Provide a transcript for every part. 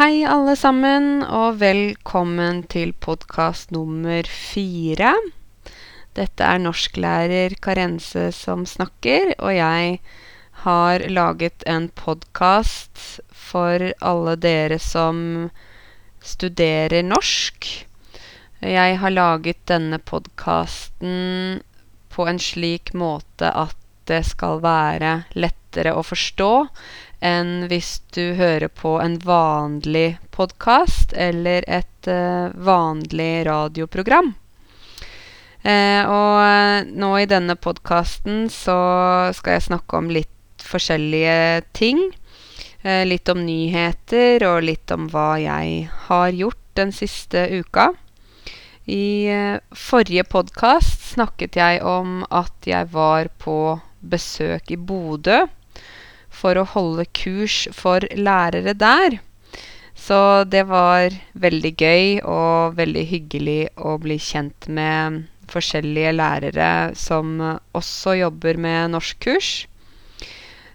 Hei, alle sammen, og velkommen til podkast nummer fire. Dette er norsklærer Karense som snakker, og jeg har laget en podkast for alle dere som studerer norsk. Jeg har laget denne podkasten på en slik måte at det skal være lettere å forstå enn hvis du hører på en vanlig podkast eller et vanlig radioprogram. Og nå i denne podkasten så skal jeg snakke om litt forskjellige ting. Litt om nyheter og litt om hva jeg har gjort den siste uka. I forrige podkast snakket jeg om at jeg var på besøk i Bodø for å holde kurs for lærere der. Så det var veldig gøy og veldig hyggelig å bli kjent med forskjellige lærere som også jobber med norskkurs.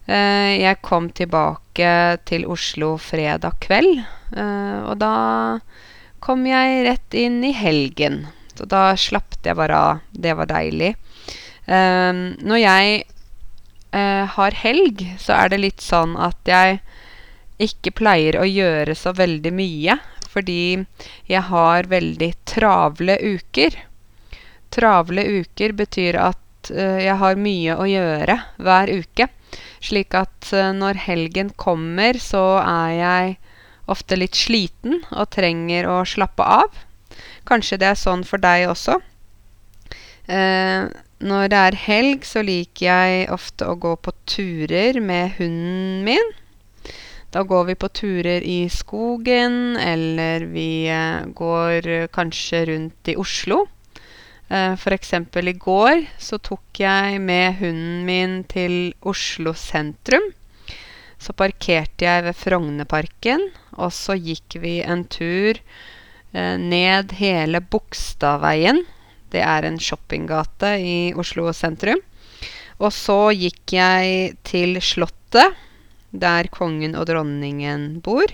Jeg kom tilbake til Oslo fredag kveld, og da kom jeg rett inn i helgen. Så da slapp jeg bare av. Det var deilig. Når jeg har helg, så er det litt sånn at jeg ikke pleier å gjøre så veldig mye, fordi jeg har veldig travle uker. Travle uker betyr at jeg har mye å gjøre hver uke, slik at når helgen kommer, så er jeg ofte litt sliten og trenger å slappe av. Kanskje det er sånn for deg også. Når det er helg, så liker jeg ofte å gå på turer med hunden min. Da går vi på turer i skogen, eller vi går kanskje rundt i Oslo. For eksempel i går så tok jeg med hunden min til Oslo sentrum. Så parkerte jeg ved Frognerparken, og så gikk vi en tur ned hele Bogstadveien. Det er en shoppinggate i Oslo sentrum. Og så gikk jeg til slottet, der kongen og dronningen bor.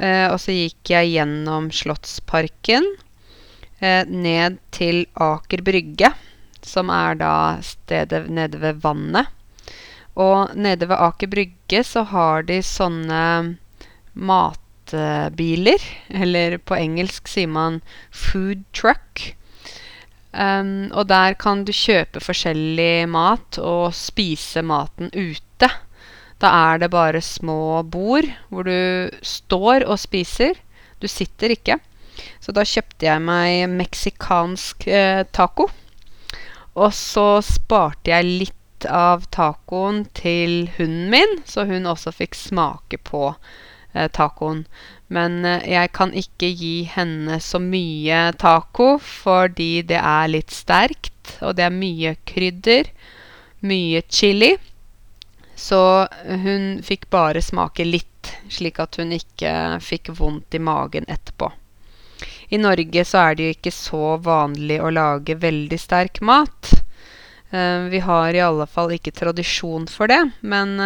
Og så gikk jeg gjennom Slottsparken, ned til Aker Brygge, som er da stedet nede ved vannet. Og nede ved Aker Brygge så har de sånne matbiler, eller på engelsk sier man food truck. Og der kan du kjøpe forskjellig mat og spise maten ute. Da er det bare små bord hvor du står og spiser. Du sitter ikke. Så da kjøpte jeg meg meksikansk taco. Og så sparte jeg litt av tacoen til hunden min, så hun også fikk smake på tacoen. Men jeg kan ikke gi henne så mye taco, fordi det er litt sterkt, og det er mye krydder, mye chili. Så hun fikk bare smake litt, slik at hun ikke fikk vondt i magen etterpå. I Norge så er det jo ikke så vanlig å lage veldig sterk mat. Vi har i alle fall ikke tradisjon for det, men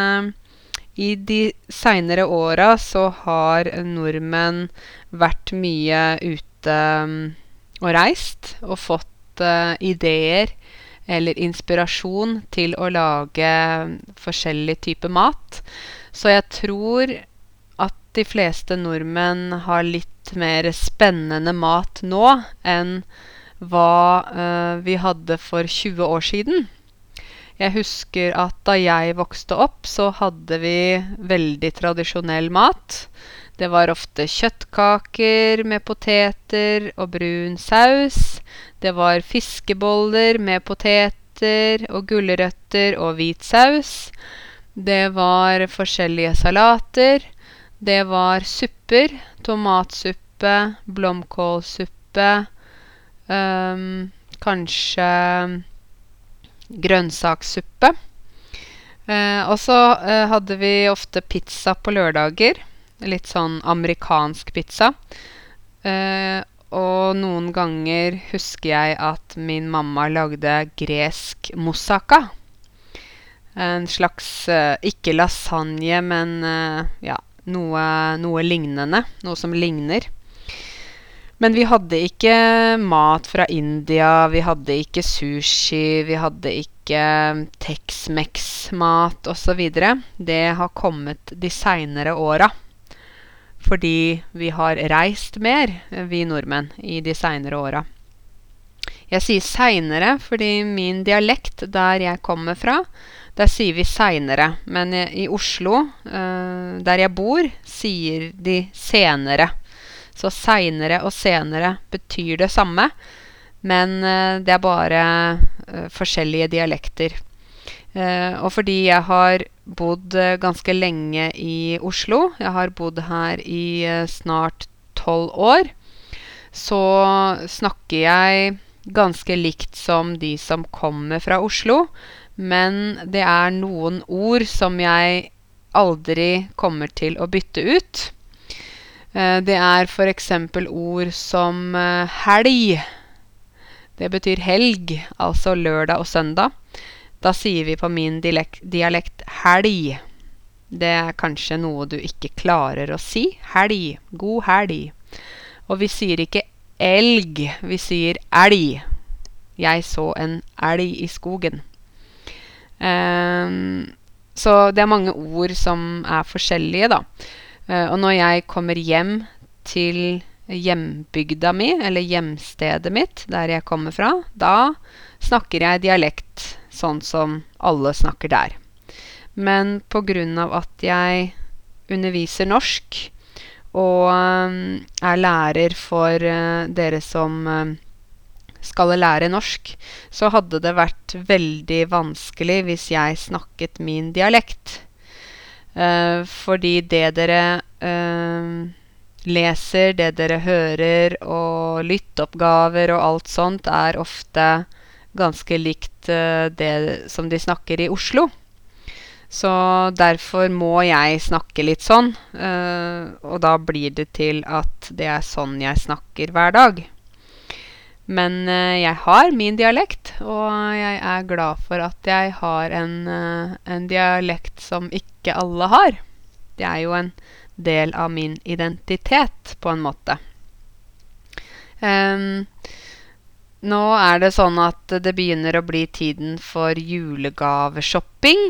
i de seinere åra så har nordmenn vært mye ute og reist og fått ideer eller inspirasjon til å lage forskjellig type mat. Så jeg tror at de fleste nordmenn har litt mer spennende mat nå enn hva vi hadde for 20 år siden. Jeg husker at da jeg vokste opp, så hadde vi veldig tradisjonell mat. Det var ofte kjøttkaker med poteter og brun saus. Det var fiskeboller med poteter og gulrøtter og hvit saus. Det var forskjellige salater. Det var supper. Tomatsuppe, blomkålsuppe, kanskje grønnsakssuppe. Og så hadde vi ofte pizza på lørdager. Litt sånn amerikansk pizza. Og noen ganger husker jeg at min mamma lagde gresk moussaka. En slags, ikke lasagne, men ja, noe, noe lignende. Noe som ligner. Men vi hadde ikke mat fra India, vi hadde ikke sushi, vi hadde ikke Tex-Mex-mat osv. Det har kommet de seinere åra. Fordi vi har reist mer, vi nordmenn, i de seinere åra. Jeg sier seinere fordi min dialekt der jeg kommer fra, der sier vi seinere. Men i Oslo, der jeg bor, sier de senere. Så seinere og senere betyr det samme, men det er bare forskjellige dialekter. og fordi jeg har bodd ganske lenge i Oslo, jeg har bodd her i snart tolv år, så snakker jeg ganske likt som de som kommer fra Oslo. Men det er noen ord som jeg aldri kommer til å bytte ut. Det er f.eks. ord som helg. Det betyr helg, altså lørdag og søndag. Da sier vi på min dialekt helg. Det er kanskje noe du ikke klarer å si. Helg. God helg. Og vi sier ikke elg, vi sier elg. Jeg så en elg i skogen. så det er mange ord som er forskjellige, da. Og når jeg kommer hjem til hjembygda mi, eller hjemstedet mitt, der jeg kommer fra, da snakker jeg dialekt sånn som alle snakker der. Men av at jeg underviser norsk og er lærer for dere som skal lære norsk, så hadde det vært veldig vanskelig hvis jeg snakket min dialekt. Fordi det dere leser, det dere hører, og lytteoppgaver og alt sånt, er ofte ganske likt det som de snakker i Oslo. Så derfor må jeg snakke litt sånn, og da blir det til at det er sånn jeg snakker hver dag. Men jeg har min dialekt, og jeg er glad for at jeg har en en dialekt som ikke alle har. Det er jo en del av min identitet, på en måte. Nå er det sånn at det begynner å bli tiden for julegaveshopping.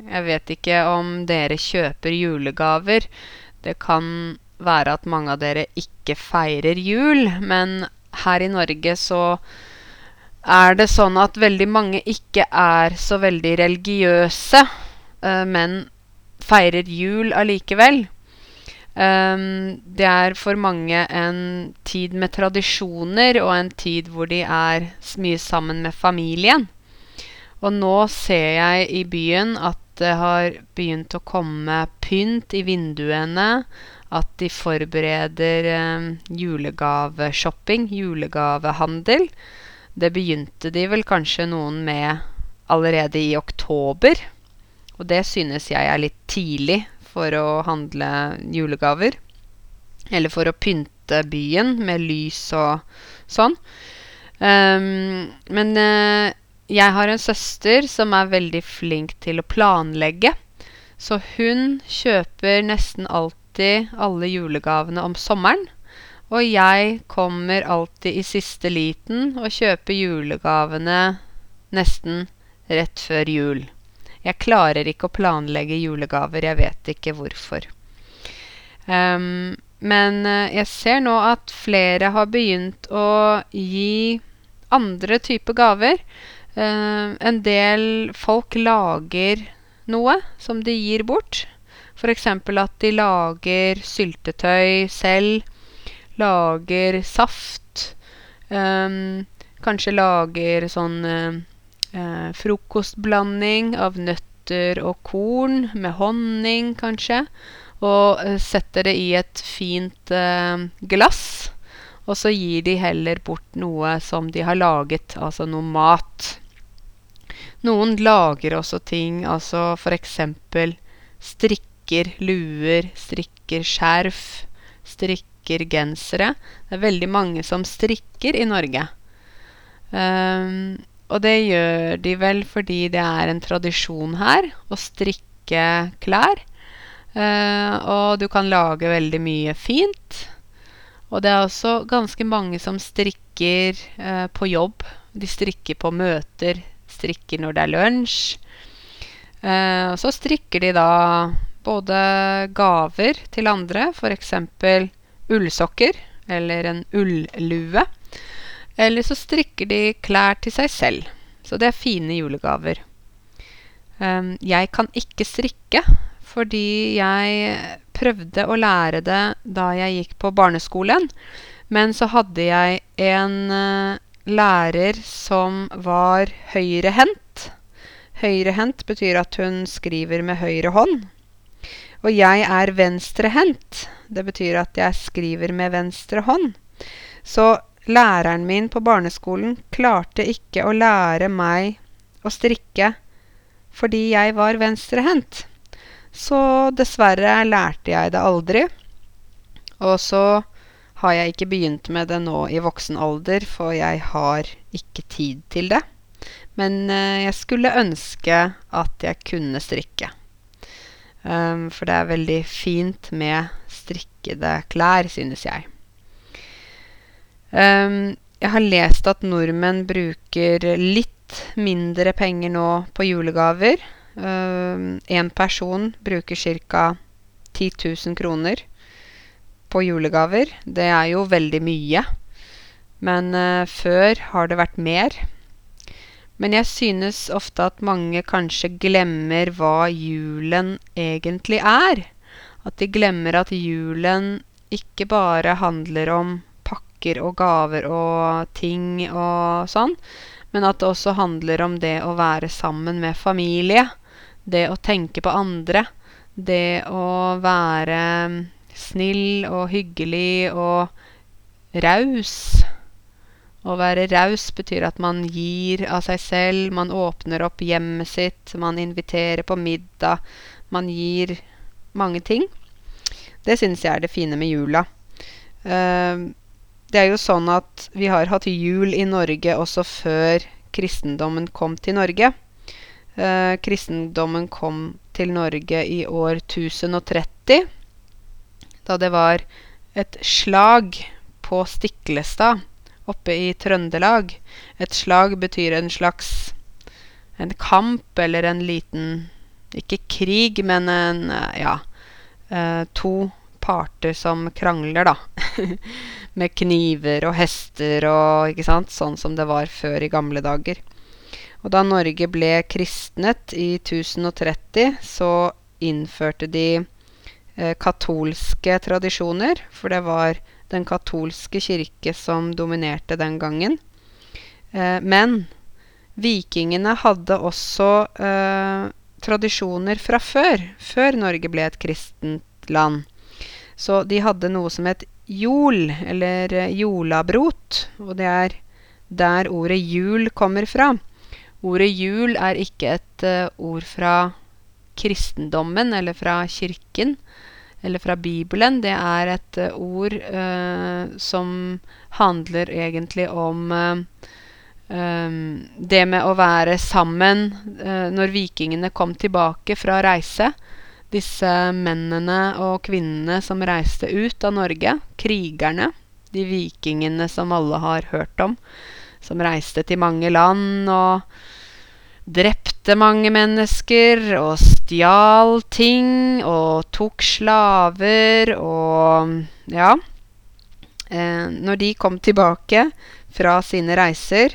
Jeg vet ikke om dere kjøper julegaver. Det kan være at mange av dere ikke feirer jul, men her i Norge så er det sånn at veldig mange ikke er så veldig religiøse, men feirer jul allikevel. det er for mange en tid med tradisjoner og en tid hvor de er mye sammen med familien. Og nå ser jeg i byen at det har begynt å komme pynt i vinduene, at de forbereder julegaveshopping, julegavehandel. Det begynte de vel kanskje noen med allerede i oktober, og det synes jeg er litt tidlig for å handle julegaver. Eller for å pynte byen med lys og sånn. men jeg har en søster som er veldig flink til å planlegge. Så hun kjøper nesten alltid alle julegavene om sommeren. Og jeg kommer alltid i siste liten og kjøper julegavene nesten rett før jul. Jeg klarer ikke å planlegge julegaver, jeg vet ikke hvorfor. men jeg ser nå at flere har begynt å gi andre typer gaver. en del folk lager noe som de gir bort. F.eks. at de lager syltetøy selv. Lager saft. kanskje lager sånn frokostblanding av nøtter og korn med honning, kanskje. Og setter det i et fint glass. Og så gir de heller bort noe som de har laget, altså noe mat. Noen lager også ting, altså for eksempel strikker luer, strikker skjerf, strikker gensere. Det er veldig mange som strikker i Norge. Og det gjør de vel fordi det er en tradisjon her å strikke klær. Uh, og du kan lage veldig mye fint. Og det er også ganske mange som strikker uh, på jobb. De strikker på møter, strikker når det er lunsj. Uh, og så strikker de da både gaver til andre, f.eks. ullsokker eller en ullue. Eller så strikker de klær til seg selv. Så det er fine julegaver. Um, jeg kan ikke strikke fordi jeg prøvde å lære det da jeg gikk på barneskolen. Men så hadde jeg en uh, lærer som var høyrehendt. Høyrehendt betyr at hun skriver med høyre hånd. Og jeg er venstrehendt. Det betyr at jeg skriver med venstre hånd. Så læreren min på barneskolen klarte ikke å lære meg å strikke fordi jeg var venstrehendt. Så dessverre lærte jeg det aldri. Og så har jeg ikke begynt med det nå i voksen alder, for jeg har ikke tid til det. Men uh, jeg skulle ønske at jeg kunne strikke. Um, for det er veldig fint med strikkede klær, synes jeg. Um, jeg har lest at nordmenn bruker litt mindre penger nå på julegaver. Én um, person bruker ca. 10 000 kroner på julegaver. Det er jo veldig mye. Men uh, før har det vært mer. Men jeg synes ofte at mange kanskje glemmer hva julen egentlig er. At de glemmer at julen ikke bare handler om pakker og gaver og ting og sånn, men at det også handler om det å være sammen med familie det å tenke på andre, det å være snill og hyggelig og raus. Å være raus betyr at man gir av seg selv, man åpner opp hjemmet sitt, man inviterer på middag, man gir mange ting. Det syns jeg er det fine med jula. Uh, det er jo sånn at vi har hatt jul i Norge også før kristendommen kom til Norge. Eh, kristendommen kom til Norge i år 1030, da det var et slag på Stiklestad oppe i Trøndelag. Et slag betyr en slags en kamp eller en liten Ikke krig, men en Ja. Eh, to parter som krangler, da. Med kniver og hester og ikke sant? Sånn som det var før i gamle dager. Og da Norge ble kristnet i 1030, så innførte de eh, katolske tradisjoner, for det var den katolske kirke som dominerte den gangen. Eh, men vikingene hadde også eh, tradisjoner fra før, før Norge ble et kristent land. Så de hadde noe som het jol, eller eh, jolabrot, og det er der ordet jul kommer fra. Ordet jul er ikke et uh, ord fra kristendommen eller fra kirken eller fra Bibelen. Det er et uh, ord uh, som handler egentlig om um, det med å være sammen når vikingene kom tilbake fra reise. Disse mennene og kvinnene som reiste ut av Norge. Krigerne. De vikingene som alle har hørt om som reiste til mange land og drepte mange mennesker og stjal ting og tok slaver og ja. Eh, når de kom tilbake fra sine reiser,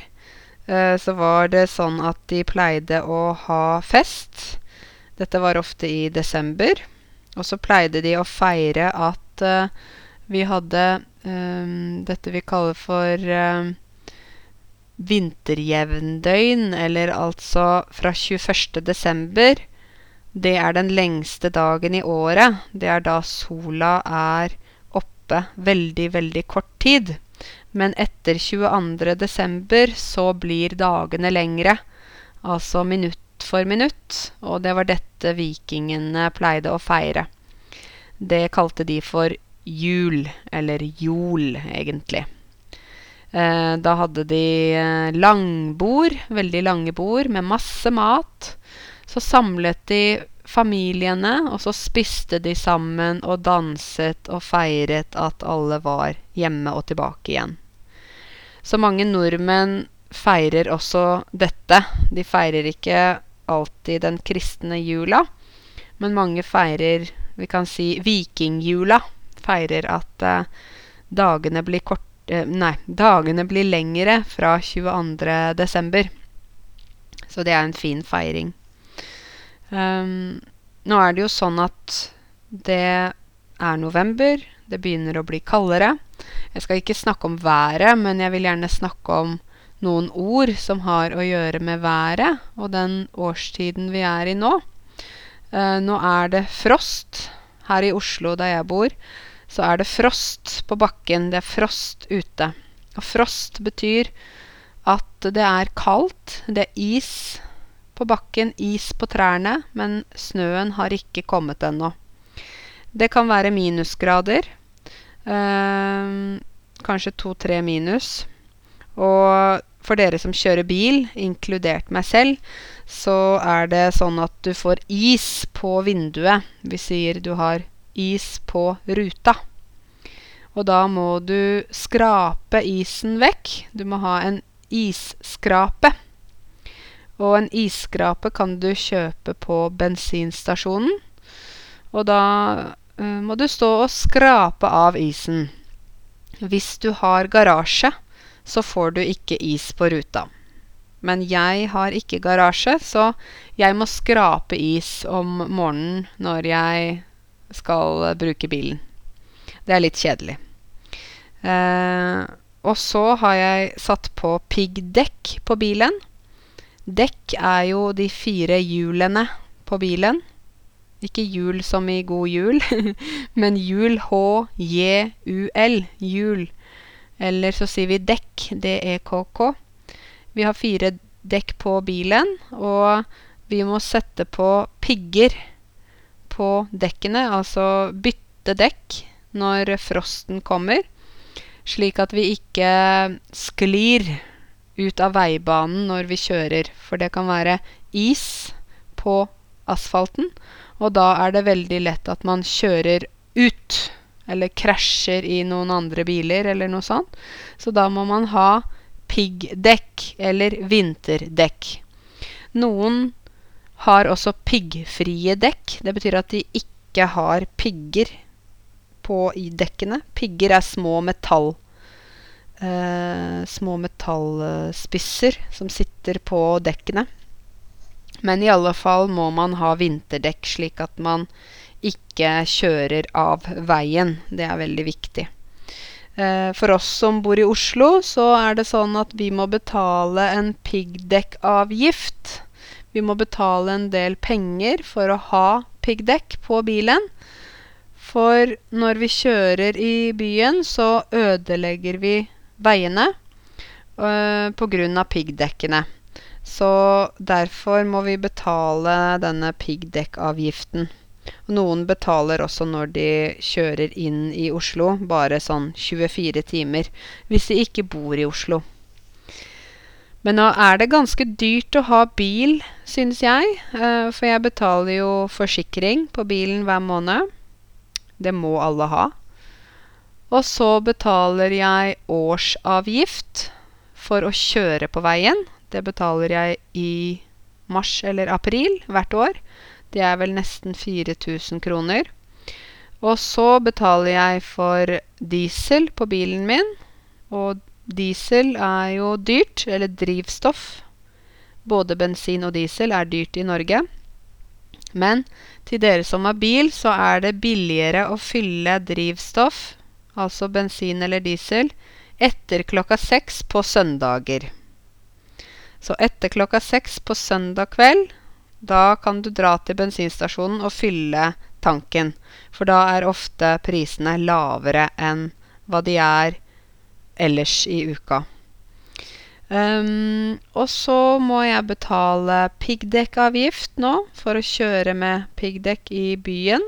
eh, så var det sånn at de pleide å ha fest. Dette var ofte i desember. Og så pleide de å feire at eh, vi hadde dette vi kaller for vinterjevndøgn, eller altså fra 21. desember, det er den lengste dagen i året. Det er da sola er oppe veldig, veldig kort tid. Men etter 22. desember så blir dagene lengre. Altså minutt for minutt. Og det var dette vikingene pleide å feire. Det kalte de for jul, eller jol, egentlig. Eh, da hadde de eh, langbord, veldig lange bord, med masse mat. Så samlet de familiene, og så spiste de sammen og danset og feiret at alle var hjemme og tilbake igjen. Så mange nordmenn feirer også dette. De feirer ikke alltid den kristne jula, men mange feirer, vi kan si, vikingjula. Feirer at eh, dagene blir kort... Eh, nei, dagene blir lengre fra 22. desember. Så det er en fin feiring. Um, nå er det jo sånn at det er november. Det begynner å bli kaldere. Jeg skal ikke snakke om været, men jeg vil gjerne snakke om noen ord som har å gjøre med været og den årstiden vi er i nå. Uh, nå er det frost. Her i Oslo, der jeg bor, så er det frost på bakken. Det er frost ute. Og frost betyr at det er kaldt. Det er is på bakken, is på trærne, men snøen har ikke kommet ennå. Det kan være minusgrader. Eh, kanskje to-tre minus. Og for dere som kjører bil, inkludert meg selv, så er det sånn at du får is på vinduet. Vi sier du har is på ruta. Og da må du skrape isen vekk. Du må ha en isskrape. Og en isskrape kan du kjøpe på bensinstasjonen. Og da uh, må du stå og skrape av isen. Hvis du har garasje, så får du ikke is på ruta. Men jeg har ikke garasje, så jeg må skrape is om morgenen når jeg skal bruke bilen. Det er litt kjedelig. Eh, og så har jeg satt på piggdekk på bilen. Dekk er jo de fire hjulene på bilen. Ikke hjul som i god jul, men hjul H-J-U-L. Hjul. Eller så sier vi dekk, D-E-K-K. Vi har fire dekk på bilen, og vi må sette på pigger på dekkene, altså bytte dekk når frosten kommer, slik at vi ikke sklir ut av veibanen når vi kjører, for det kan være is på asfalten, og da er det veldig lett at man kjører ut eller krasjer i noen andre biler eller noe sånt. Så da må man ha piggdekk eller vinterdekk. Noen har også piggfrie dekk. Det betyr at de ikke har pigger på i dekkene. Pigger er små metall eh, små metallspisser som sitter på dekkene. Men i alle fall må man ha vinterdekk, slik at man ikke kjører av veien. Det er veldig viktig. Eh, for oss som bor i Oslo, så er det sånn at vi må betale en piggdekkavgift. Vi må betale en del penger for å ha piggdekk på bilen. For når vi kjører i byen, så ødelegger vi veiene øh, pga. piggdekkene. Så derfor må vi betale denne piggdekkavgiften. Noen betaler også når de kjører inn i Oslo, bare sånn 24 timer, hvis de ikke bor i Oslo. Men nå er det ganske dyrt å ha bil, synes jeg. Eh, for jeg betaler jo forsikring på bilen hver måned. Det må alle ha. Og så betaler jeg årsavgift for å kjøre på veien. Det betaler jeg i mars eller april hvert år. Det er vel nesten 4000 kroner. Og så betaler jeg for diesel på bilen min. Og diesel er jo dyrt, eller drivstoff. Både bensin og diesel er dyrt i Norge. Men til dere som har bil, så er det billigere å fylle drivstoff, altså bensin eller diesel, etter klokka seks på søndager. Så etter klokka seks på søndag kveld da kan du dra til bensinstasjonen og fylle tanken, for da er ofte prisene lavere enn hva de er ellers i uka. Um, og så må jeg betale piggdekkavgift nå for å kjøre med piggdekk i byen.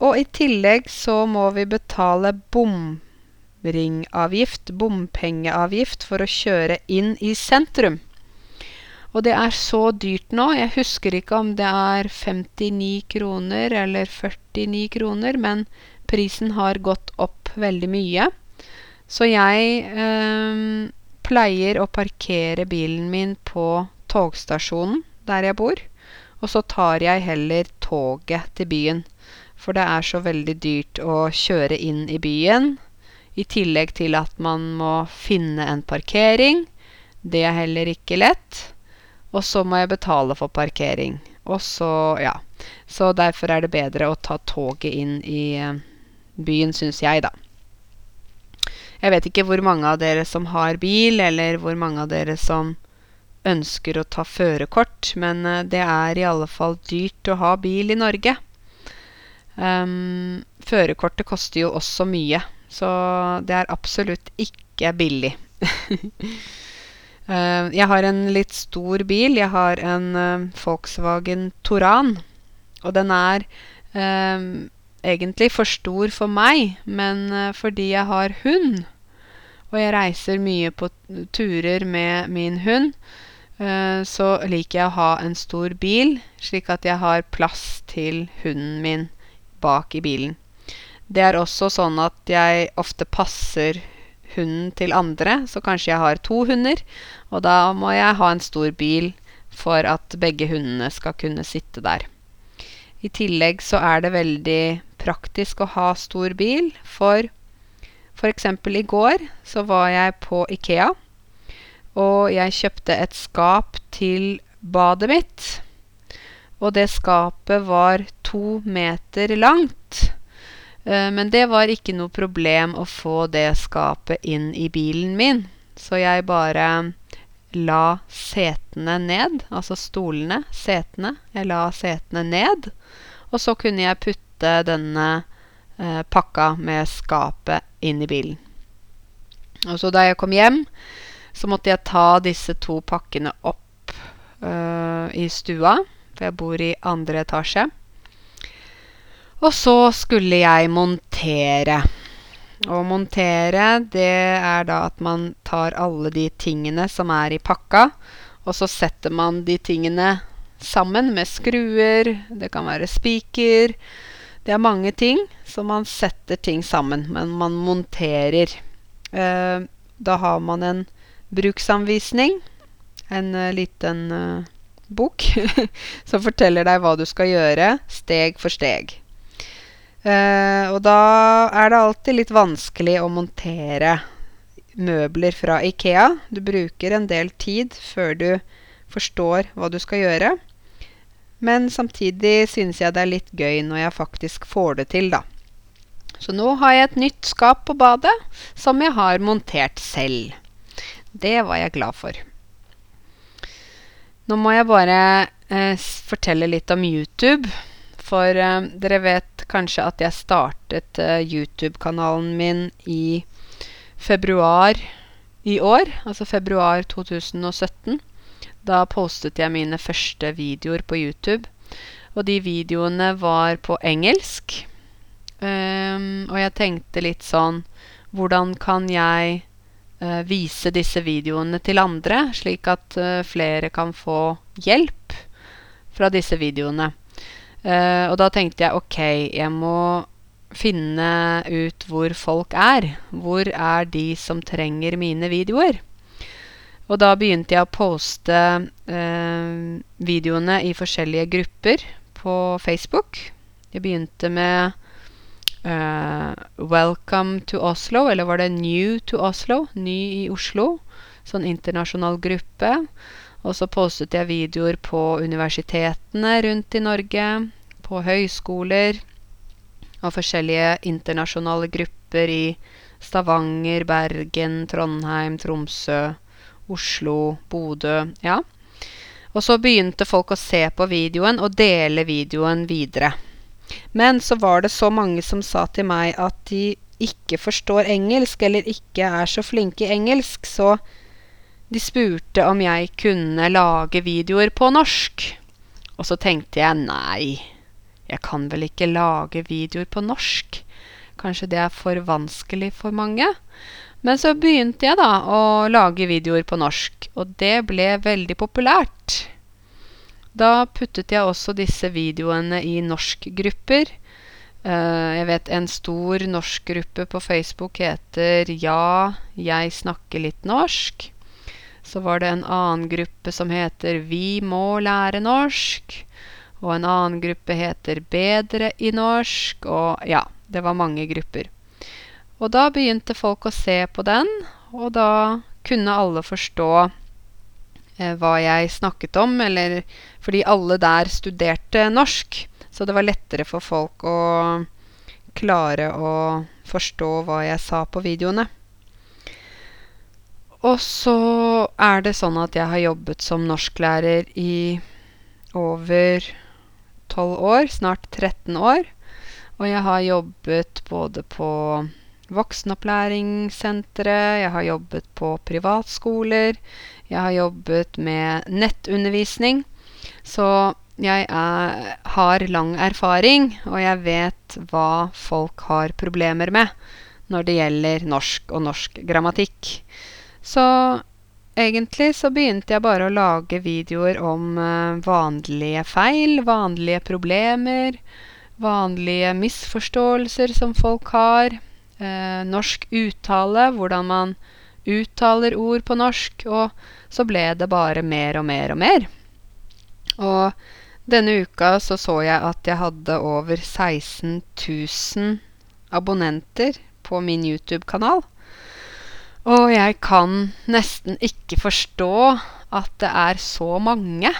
Og i tillegg så må vi betale bomringavgift, bompengeavgift, for å kjøre inn i sentrum. Og det er så dyrt nå. Jeg husker ikke om det er 59 kroner eller 49 kroner, men prisen har gått opp veldig mye. Så jeg eh, pleier å parkere bilen min på togstasjonen der jeg bor. Og så tar jeg heller toget til byen. For det er så veldig dyrt å kjøre inn i byen. I tillegg til at man må finne en parkering. Det er heller ikke lett. Og så må jeg betale for parkering. Og så, ja. Så derfor er det bedre å ta toget inn i eh, byen, syns jeg, da. Jeg vet ikke hvor mange av dere som har bil, eller hvor mange av dere som ønsker å ta førerkort, men eh, det er i alle fall dyrt å ha bil i Norge. Um, førerkortet koster jo også mye, så det er absolutt ikke billig. Uh, jeg har en litt stor bil. Jeg har en uh, Volkswagen Toran, Og den er uh, egentlig for stor for meg, men fordi jeg har hund, og jeg reiser mye på turer med min hund, så liker jeg å ha en stor bil, slik at jeg har plass til hunden min bak i bilen. Det er også sånn at jeg ofte passer hunden til andre, så kanskje jeg har to hunder, og da må jeg ha en stor bil for at begge hundene skal kunne sitte der. I tillegg så er det veldig praktisk å ha stor bil, for f.eks. i går så var jeg på Ikea, og jeg kjøpte et skap til badet mitt. Og det skapet var to meter langt. Eh, men det var ikke noe problem å få det skapet inn i bilen min. Så jeg bare la setene ned, altså stolene, setene. Jeg la setene ned. Og så kunne jeg putte denne eh, pakka med skapet inn i bilen. Og så da jeg kom hjem, så måtte jeg ta disse to pakkene opp eh, i stua, for jeg bor i andre etasje. Og så skulle jeg montere. Å montere, det er da at man tar alle de tingene som er i pakka, og så setter man de tingene sammen med skruer, det kan være spiker Det er mange ting, så man setter ting sammen, men man monterer. Eh, da har man en bruksanvisning, en uh, liten uh, bok, som forteller deg hva du skal gjøre, steg for steg. Uh, og da er det alltid litt vanskelig å montere møbler fra Ikea. Du bruker en del tid før du forstår hva du skal gjøre. Men samtidig synes jeg det er litt gøy når jeg faktisk får det til, da. Så nå har jeg et nytt skap på badet som jeg har montert selv. Det var jeg glad for. Nå må jeg bare uh, fortelle litt om YouTube. For uh, dere vet kanskje at jeg startet uh, YouTube-kanalen min i februar i år, altså februar 2017. Da postet jeg mine første videoer på YouTube. Og de videoene var på engelsk. Um, og jeg tenkte litt sånn Hvordan kan jeg uh, vise disse videoene til andre, slik at uh, flere kan få hjelp fra disse videoene? Uh, og da tenkte jeg ok, jeg må finne ut hvor folk er. Hvor er de som trenger mine videoer? Og da begynte jeg å poste uh, videoene i forskjellige grupper på Facebook. Jeg begynte med uh, 'Welcome to Oslo', eller var det 'New to Oslo'? Ny i Oslo. Sånn internasjonal gruppe. Og så postet jeg videoer på universitetene rundt i Norge, på høyskoler og forskjellige internasjonale grupper i Stavanger, Bergen, Trondheim, Tromsø, Oslo, Bodø Ja. Og så begynte folk å se på videoen og dele videoen videre. Men så var det så mange som sa til meg at de ikke forstår engelsk, eller ikke er så flinke i engelsk, så de spurte om jeg kunne lage videoer på norsk. Og så tenkte jeg nei, jeg kan vel ikke lage videoer på norsk? Kanskje det er for vanskelig for mange? Men så begynte jeg da å lage videoer på norsk, og det ble veldig populært. Da puttet jeg også disse videoene i norskgrupper. Uh, jeg vet en stor norskgruppe på Facebook heter Ja, jeg snakker litt norsk. Så var det en annen gruppe som heter Vi må lære norsk. Og en annen gruppe heter Bedre i norsk. Og ja, det var mange grupper. Og da begynte folk å se på den, og da kunne alle forstå eh, hva jeg snakket om, eller fordi alle der studerte norsk. Så det var lettere for folk å klare å forstå hva jeg sa på videoene. Og så er det sånn at jeg har jobbet som norsklærer i over 12 år, snart 13 år. Og jeg har jobbet både på voksenopplæringssenteret, jeg har jobbet på privatskoler, jeg har jobbet med nettundervisning. Så jeg er, har lang erfaring, og jeg vet hva folk har problemer med når det gjelder norsk og norsk grammatikk. Så egentlig så begynte jeg bare å lage videoer om uh, vanlige feil, vanlige problemer, vanlige misforståelser som folk har eh, norsk uttale, hvordan man uttaler ord på norsk, og så ble det bare mer og mer og mer. Og denne uka så så jeg at jeg hadde over 16 000 abonnenter på min YouTube-kanal. Og jeg kan nesten ikke forstå at det er så mange.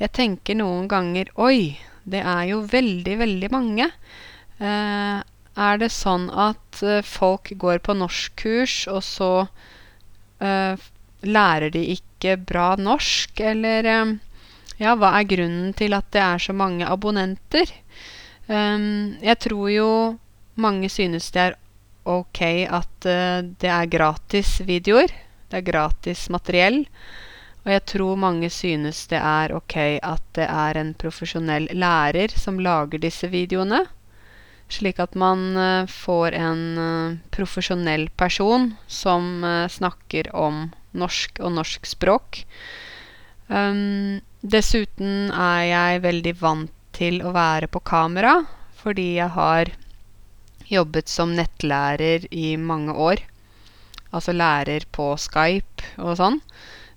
Jeg tenker noen ganger Oi, det er jo veldig, veldig mange. Eh, er det sånn at uh, folk går på norskkurs, og så eh, lærer de ikke bra norsk? Eller eh, ja, hva er grunnen til at det er så mange abonnenter? Um, jeg tror jo mange synes det er ok at uh, det er gratis videoer. Det er gratis materiell. Og jeg tror mange synes det er ok at det er en profesjonell lærer som lager disse videoene. Slik at man uh, får en uh, profesjonell person som snakker om norsk og norsk språk. Um, dessuten er jeg veldig vant til å være på kamera, fordi jeg har jobbet som nettlærer i mange år. Altså lærer på Skype og sånn.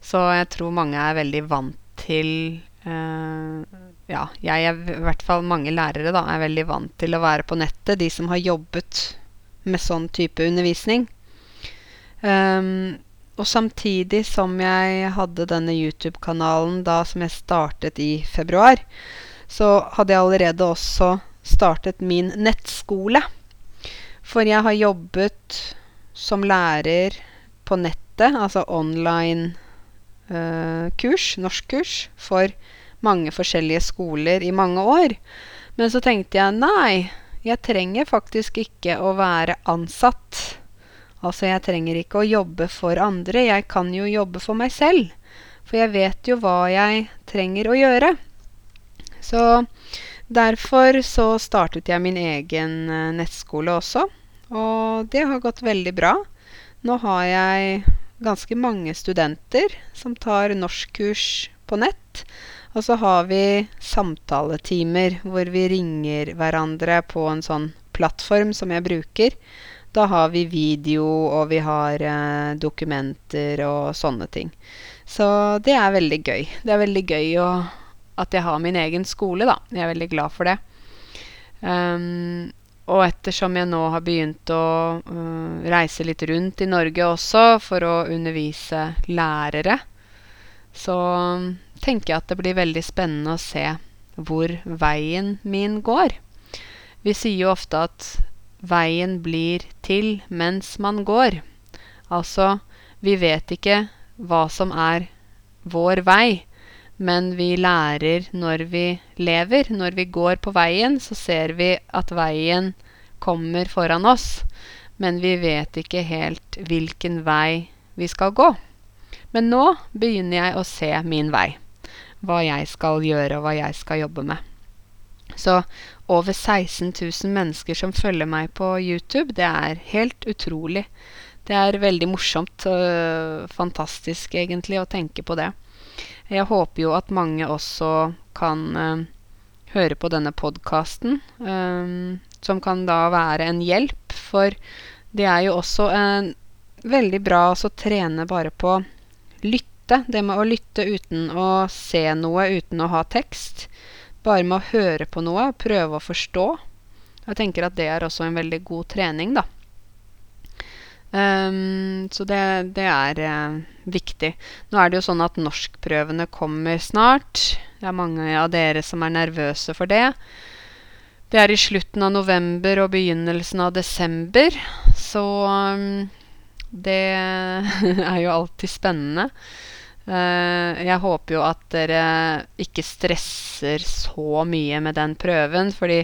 Så jeg tror mange er veldig vant til ja, jeg er i hvert fall mange lærere da, er veldig vant til å være på nettet, de som har jobbet med sånn type undervisning. Um, og samtidig som jeg hadde denne YouTube-kanalen da som jeg startet i februar, så hadde jeg allerede også startet min nettskole. For jeg har jobbet som lærer på nettet, altså online uh, kurs, norskkurs, for mange forskjellige skoler i mange år. Men så tenkte jeg nei, jeg trenger faktisk ikke å være ansatt. Altså, jeg trenger ikke å jobbe for andre, jeg kan jo jobbe for meg selv. For jeg vet jo hva jeg trenger å gjøre. Så derfor så startet jeg min egen uh, nettskole også. Og det har gått veldig bra. Nå har jeg ganske mange studenter som tar norskkurs på nett. Og så har vi samtaletimer hvor vi ringer hverandre på en sånn plattform som jeg bruker. Da har vi video, og vi har eh, dokumenter og sånne ting. Så det er veldig gøy. Det er veldig gøy å, at jeg har min egen skole, da. Jeg er veldig glad for det. Um, og ettersom jeg nå har begynt å uh, reise litt rundt i Norge også for å undervise lærere, så tenker jeg at det blir veldig spennende å se hvor veien min går. Vi sier jo ofte at veien blir til mens man går. Altså, vi vet ikke hva som er vår vei, men vi lærer når vi lever. Når vi går på veien, så ser vi at veien kommer foran oss, men vi vet ikke helt hvilken vei vi skal gå. Men nå begynner jeg å se min vei hva jeg skal gjøre, og hva jeg skal jobbe med. Så over 16 000 mennesker som følger meg på YouTube, det er helt utrolig. Det er veldig morsomt og fantastisk, egentlig, å tenke på det. Jeg håper jo at mange også kan uh, høre på denne podkasten, um, som kan da være en hjelp. For det er jo også veldig bra å trene bare på lytte. Det med å lytte uten å se noe, uten å ha tekst. Bare med å høre på noe prøve å forstå. Jeg tenker at det er også en veldig god trening, da. Um, så det, det er uh, viktig. Nå er det jo sånn at norskprøvene kommer snart. Det er mange av dere som er nervøse for det. Det er i slutten av november og begynnelsen av desember, så um, det er jo alltid spennende. Uh, jeg håper jo at dere ikke stresser så mye med den prøven, fordi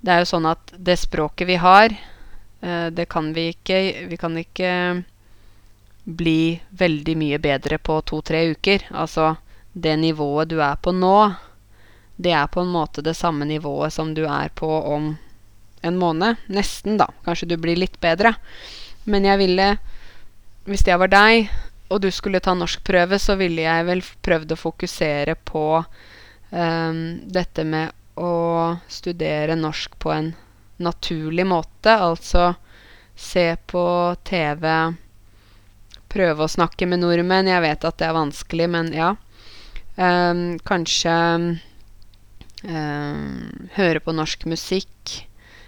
det er jo sånn at det språket vi har, det kan vi ikke Vi kan ikke bli veldig mye bedre på to-tre uker. Altså det nivået du er på nå, det er på en måte det samme nivået som du er på om en måned. Nesten, da. Kanskje du blir litt bedre. Men jeg ville, hvis jeg var deg, og du skulle ta norskprøve, så ville jeg vel prøvd å fokusere på um, dette med å studere norsk på en naturlig måte. Altså se på TV, prøve å snakke med nordmenn. Jeg vet at det er vanskelig, men ja. Um, kanskje um, høre på norsk musikk.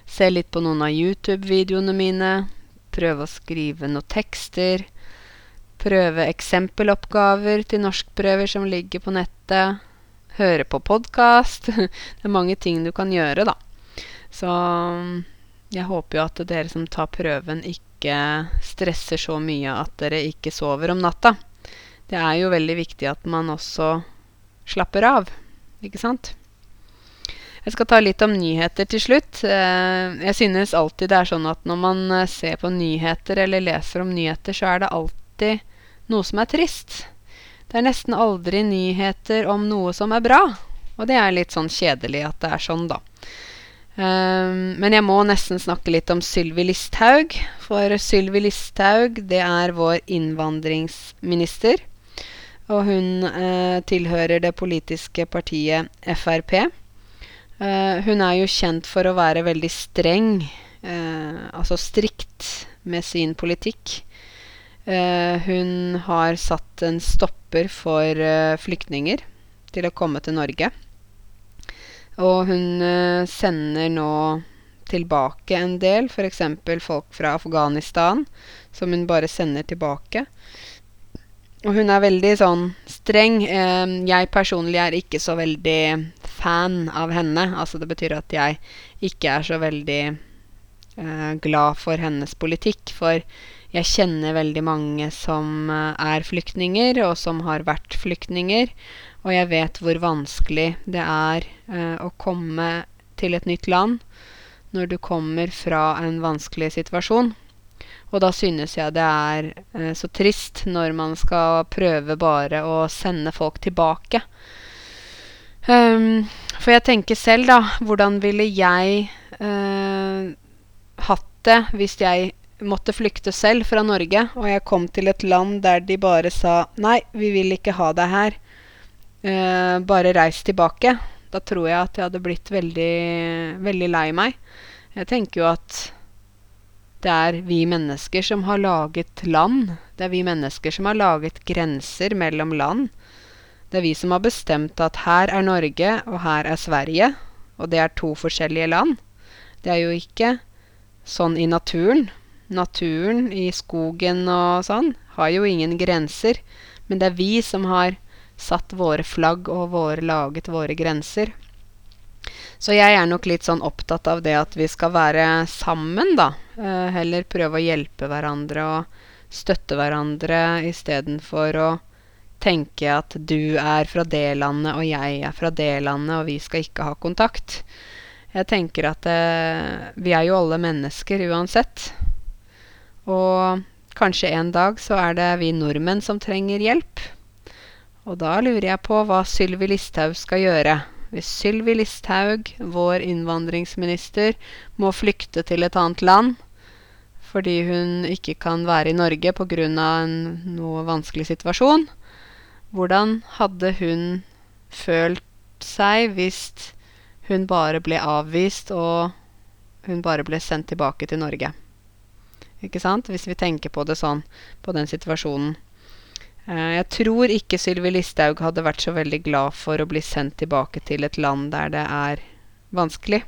Se litt på noen av YouTube-videoene mine prøve å skrive noen tekster. Prøve eksempeloppgaver til norskprøver som ligger på nettet. Høre på podkast. Det er mange ting du kan gjøre, da. Så jeg håper jo at dere som tar prøven, ikke stresser så mye at dere ikke sover om natta. Det er jo veldig viktig at man også slapper av, ikke sant? Jeg skal ta litt om nyheter til slutt. Eh, jeg synes alltid det er sånn at når man eh, ser på nyheter eller leser om nyheter, så er det alltid noe som er trist. Det er nesten aldri nyheter om noe som er bra. Og det er litt sånn kjedelig at det er sånn, da. Um, men jeg må nesten snakke litt om Sylvi Listhaug. For Sylvi Listhaug, det er vår innvandringsminister. Og hun uh, tilhører det politiske partiet Frp. Uh, hun er jo kjent for å være veldig streng, uh, altså strikt, med sin politikk. Hun har satt en stopper for flyktninger til å komme til Norge. Og hun sender nå tilbake en del, f.eks. folk fra Afghanistan, som hun bare sender tilbake. Og hun er veldig sånn streng. jeg personlig er ikke så veldig fan av henne. Altså det betyr at jeg ikke er så veldig uh, glad for hennes politikk. For jeg kjenner veldig mange som er flyktninger, og som har vært flyktninger. Og jeg vet hvor vanskelig det er eh, å komme til et nytt land når du kommer fra en vanskelig situasjon. Og da synes jeg det er eh, så trist når man skal prøve bare å sende folk tilbake. Um, for jeg tenker selv, da, hvordan ville jeg eh, hatt det hvis jeg måtte flykte selv fra Norge, og jeg kom til et land der de bare sa nei, vi vil ikke ha deg her, uh, bare reist tilbake. Da tror jeg at jeg hadde blitt veldig, veldig lei meg. Jeg tenker jo at det er vi mennesker som har laget land. Det er vi mennesker som har laget grenser mellom land. Det er vi som har bestemt at her er Norge, og her er Sverige. Og det er to forskjellige land. Det er jo ikke sånn i naturen. Naturen i skogen og sånn har jo ingen grenser. Men det er vi som har satt våre flagg og våre, laget våre grenser. Så jeg er nok litt sånn opptatt av det at vi skal være sammen, da. Uh, heller prøve å hjelpe hverandre og støtte hverandre istedenfor å tenke at du er fra det landet og jeg er fra det landet, og vi skal ikke ha kontakt. Jeg tenker at uh, vi er jo alle mennesker uansett. Og kanskje en dag så er det vi nordmenn som trenger hjelp. Og da lurer jeg på hva Sylvi Listhaug skal gjøre hvis Sylvi Listhaug, vår innvandringsminister, må flykte til et annet land fordi hun ikke kan være i Norge pga. en noe vanskelig situasjon. Hvordan hadde hun følt seg hvis hun bare ble avvist og hun bare ble sendt tilbake til Norge? Ikke sant? Hvis vi tenker på det sånn, på den situasjonen. Eh, jeg tror ikke Sylvi Listhaug hadde vært så veldig glad for å bli sendt tilbake til et land der det er vanskelig.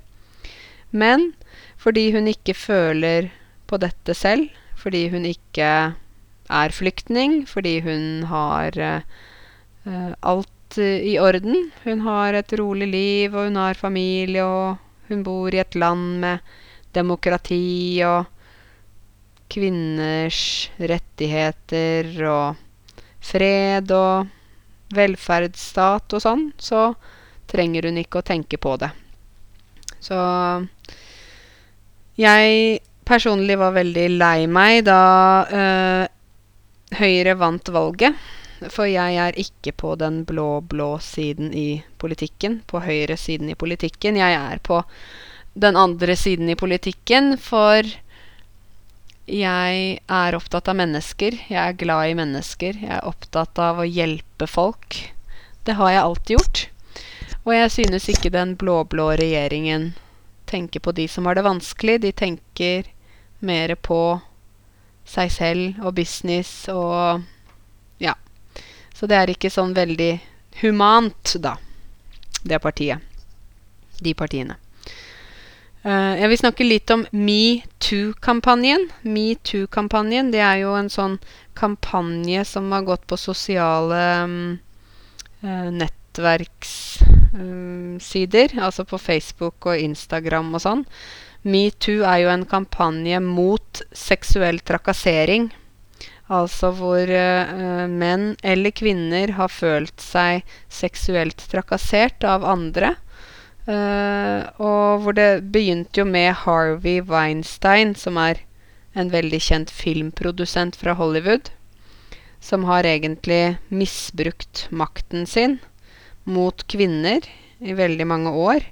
Men fordi hun ikke føler på dette selv, fordi hun ikke er flyktning, fordi hun har uh, alt i orden. Hun har et rolig liv, og hun har familie, og hun bor i et land med demokrati og kvinners rettigheter og fred og velferdsstat og sånn, så trenger hun ikke å tenke på det. Så jeg personlig var veldig lei meg da øh, Høyre vant valget. For jeg er ikke på den blå-blå siden i politikken, på høyresiden i politikken. Jeg er på den andre siden i politikken, for jeg er opptatt av mennesker. Jeg er glad i mennesker. Jeg er opptatt av å hjelpe folk. Det har jeg alltid gjort. Og jeg synes ikke den blå-blå regjeringen tenker på de som har det vanskelig. De tenker mer på seg selv og business og Ja. Så det er ikke sånn veldig humant, da, det partiet. De partiene. Uh, jeg vil snakke litt om metoo-kampanjen. Metoo-kampanjen det er jo en sånn kampanje som har gått på sosiale um, uh, nettverkssider, um, altså på Facebook og Instagram og sånn. Metoo er jo en kampanje mot seksuell trakassering. Altså hvor uh, menn eller kvinner har følt seg seksuelt trakassert av andre. Uh, og hvor det begynte jo med Harvey Weinstein, som er en veldig kjent filmprodusent fra Hollywood, som har egentlig misbrukt makten sin mot kvinner i veldig mange år.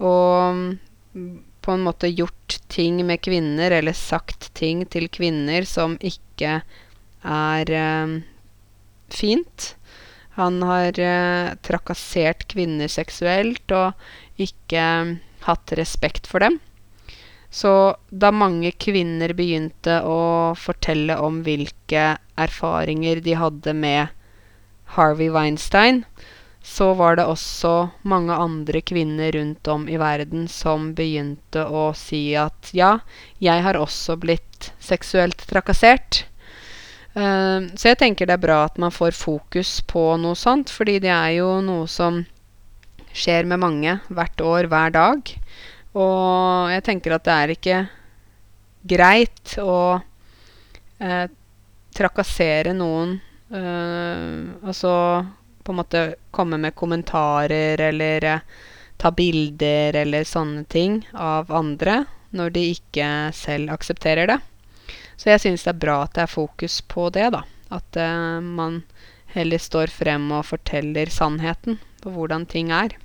Og på en måte gjort ting med kvinner, eller sagt ting til kvinner som ikke er uh, fint. Han har uh, trakassert kvinner seksuelt og ikke hatt respekt for dem. Så da mange kvinner begynte å fortelle om hvilke erfaringer de hadde med Harvey Weinstein, så var det også mange andre kvinner rundt om i verden som begynte å si at ja, jeg har også blitt seksuelt trakassert. Uh, så jeg tenker det er bra at man får fokus på noe sånt, fordi det er jo noe som skjer med mange hvert år, hver dag. Og jeg tenker at det er ikke greit å eh, trakassere noen. Eh, altså på en måte komme med kommentarer eller eh, ta bilder eller sånne ting av andre når de ikke selv aksepterer det. Så jeg syns det er bra at det er fokus på det, da. At eh, man heller står frem og forteller sannheten på hvordan ting er.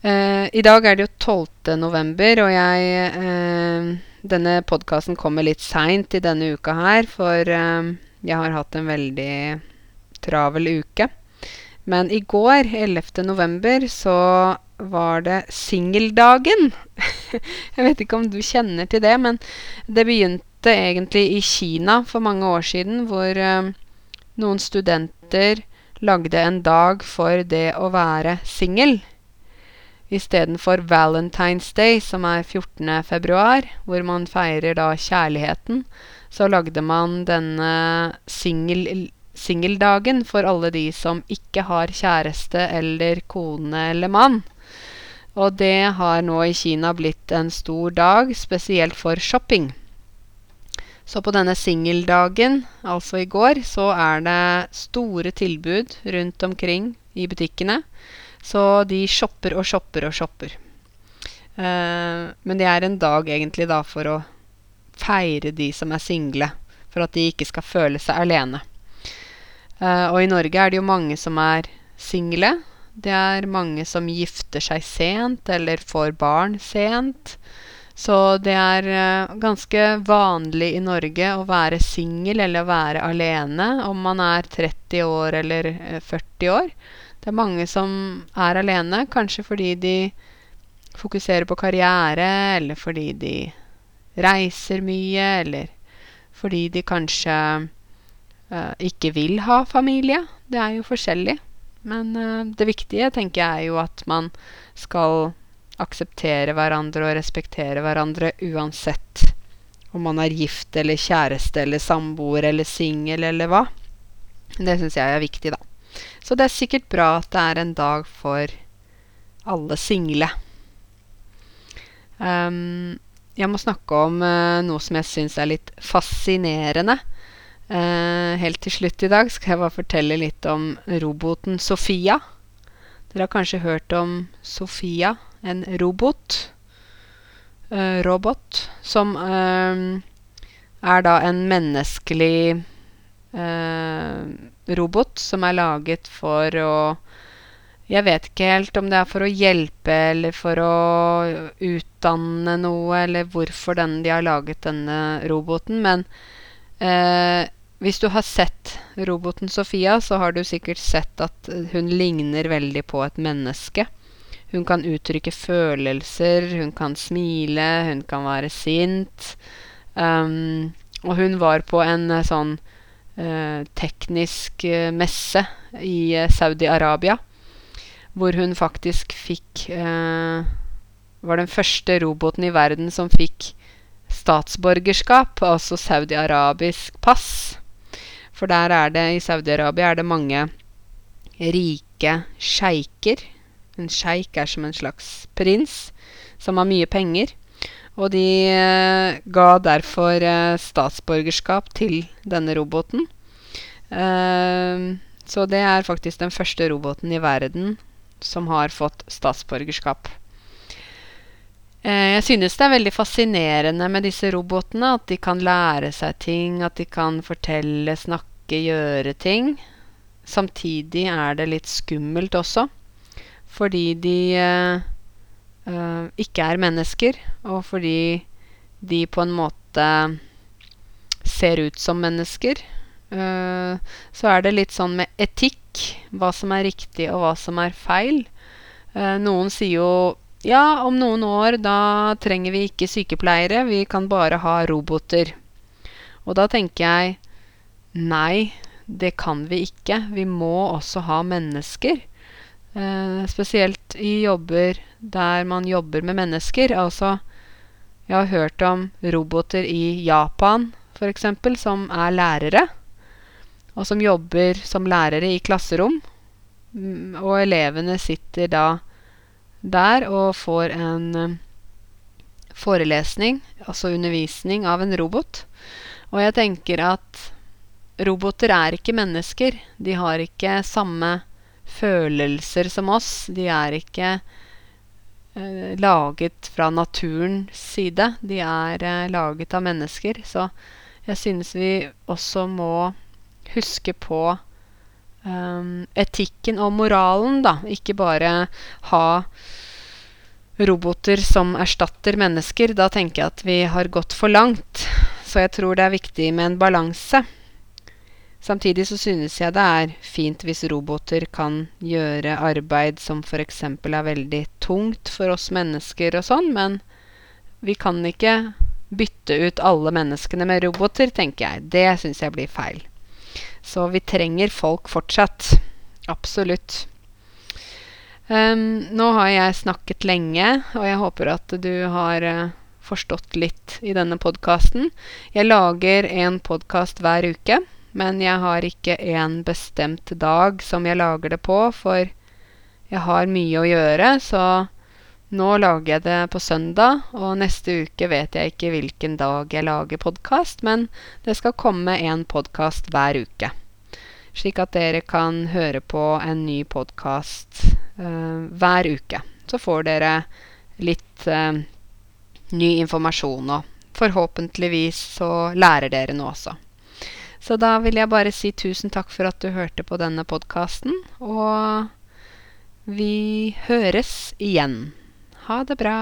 Uh, I dag er det jo 12. november, og jeg uh, Denne podkasten kommer litt seint i denne uka her, for uh, jeg har hatt en veldig travel uke. Men i går, 11. november, så var det singeldagen. jeg vet ikke om du kjenner til det, men det begynte egentlig i Kina for mange år siden, hvor noen studenter lagde en dag for det å være singel. Istedenfor Valentine's Day, som er 14. februar, hvor man feirer da kjærligheten, så lagde man denne singeldagen for alle de som ikke har kjæreste eller kone eller mann. Og det har nå i Kina blitt en stor dag, spesielt for shopping. Så på denne singeldagen, altså i går, så er det store tilbud rundt omkring i butikkene. Så de shopper og shopper og shopper. Uh, men det er en dag egentlig da for å feire de som er single. For at de ikke skal føle seg alene. Uh, og i Norge er det jo mange som er single. Det er mange som gifter seg sent eller får barn sent. Så det er eh, ganske vanlig i Norge å være singel eller å være alene om man er 30 år eller eh, 40 år. Det er mange som er alene, kanskje fordi de fokuserer på karriere, eller fordi de reiser mye, eller fordi de kanskje uh, ikke vil ha familie. Det er jo forskjellig. Men uh, det viktige, tenker jeg, er jo at man skal akseptere hverandre og respektere hverandre uansett om man er gift eller kjæreste eller samboer eller singel eller hva. Det syns jeg er viktig, da. Så det er sikkert bra at det er en dag for alle single. Um, jeg må snakke om uh, noe som jeg syns er litt fascinerende. Uh, helt til slutt i dag skal jeg bare fortelle litt om roboten Sofia. Dere har kanskje hørt om Sofia, en robot. Uh, robot som er da en menneskelig robot som er laget for å jeg vet ikke helt om det er for å hjelpe eller for å utdanne noe, eller hvorfor den, de har laget denne roboten, men eh, hvis du har sett roboten Sofia, så har du sikkert sett at hun ligner veldig på et menneske. Hun kan uttrykke følelser, hun kan smile, hun kan være sint. Um, og hun var på en eh, sånn uh, teknisk uh, messe i Saudi-Arabia hvor hun faktisk fikk eh, Var den første roboten i verden som fikk statsborgerskap, altså saudi-arabisk pass. For der er det, i Saudi-Arabia er det mange rike sjeiker. En sjeik er som en slags prins som har mye penger. Og de eh, ga derfor eh, statsborgerskap til denne roboten. Eh, så det er faktisk den første roboten i verden som har fått statsborgerskap. Jeg synes det er veldig fascinerende med disse robotene. At de kan lære seg ting, at de kan fortelle, snakke, gjøre ting. Samtidig er det litt skummelt også. Fordi de uh, ikke er mennesker, og fordi de på en måte ser ut som mennesker. Uh, så er det litt sånn med etikk hva som er riktig og hva som er feil. Uh, noen sier jo ja, om noen år da trenger vi ikke sykepleiere, vi kan bare ha roboter. Og da tenker jeg nei, det kan vi ikke. Vi må også ha mennesker. Eh, spesielt i jobber der man jobber med mennesker. Altså, jeg har hørt om roboter i Japan f.eks. som er lærere og som jobber som lærere i klasserom. Mm, og elevene sitter da der og får en eh, forelesning, altså undervisning, av en robot. Og jeg tenker at roboter er ikke mennesker. De har ikke samme følelser som oss. De er ikke eh, laget fra naturens side. De er eh, laget av mennesker. Så jeg synes vi også må huske på um, etikken og moralen, da. Ikke bare ha roboter som erstatter mennesker. Da tenker jeg at vi har gått for langt. Så jeg tror det er viktig med en balanse. Samtidig så synes jeg det er fint hvis roboter kan gjøre arbeid som f.eks. er veldig tungt for oss mennesker og sånn, men vi kan ikke bytte ut alle menneskene med roboter, tenker jeg. Det syns jeg blir feil. Så vi trenger folk fortsatt. Absolutt. Um, nå har jeg snakket lenge, og jeg håper at du har uh, forstått litt i denne podkasten. Jeg lager en podkast hver uke, men jeg har ikke en bestemt dag som jeg lager det på, for jeg har mye å gjøre, så nå lager jeg det på søndag, og neste uke vet jeg ikke hvilken dag jeg lager podkast, men det skal komme en podkast hver uke slik at dere kan høre på en ny podkast uh, hver uke. Så får dere litt uh, ny informasjon, og forhåpentligvis så lærer dere noe også. Så da vil jeg bare si tusen takk for at du hørte på denne podkasten, og vi høres igjen. Ha det bra.